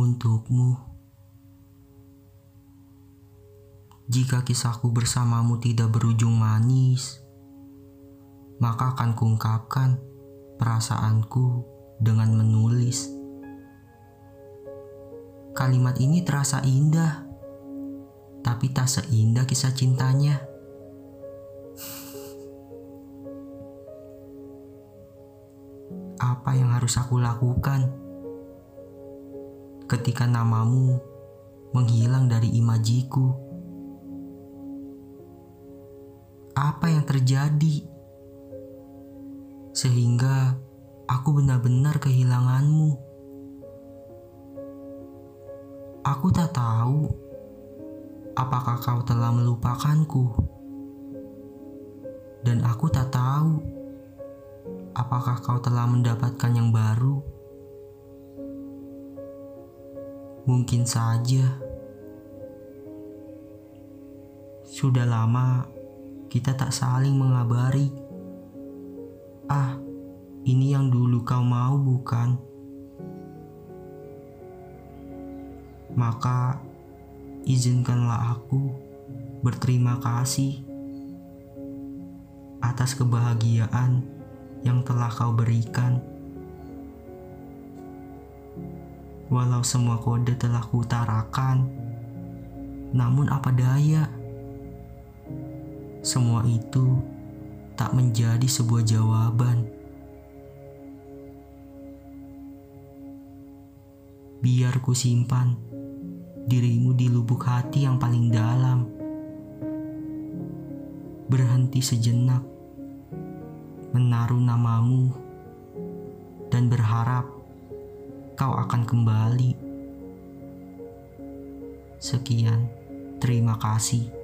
untukmu. Jika kisahku bersamamu tidak berujung manis, maka akan kuungkapkan perasaanku dengan menulis. Kalimat ini terasa indah, tapi tak seindah kisah cintanya. Apa yang harus aku lakukan ketika namamu menghilang dari imajiku? apa yang terjadi sehingga aku benar-benar kehilanganmu. Aku tak tahu apakah kau telah melupakanku, dan aku tak tahu apakah kau telah mendapatkan yang baru. Mungkin saja sudah lama kita tak saling mengabari. Ah, ini yang dulu kau mau bukan? Maka izinkanlah aku berterima kasih atas kebahagiaan yang telah kau berikan. Walau semua kode telah kutarakan, namun apa daya? semua itu tak menjadi sebuah jawaban. Biar ku simpan dirimu di lubuk hati yang paling dalam. Berhenti sejenak, menaruh namamu, dan berharap kau akan kembali. Sekian, terima kasih.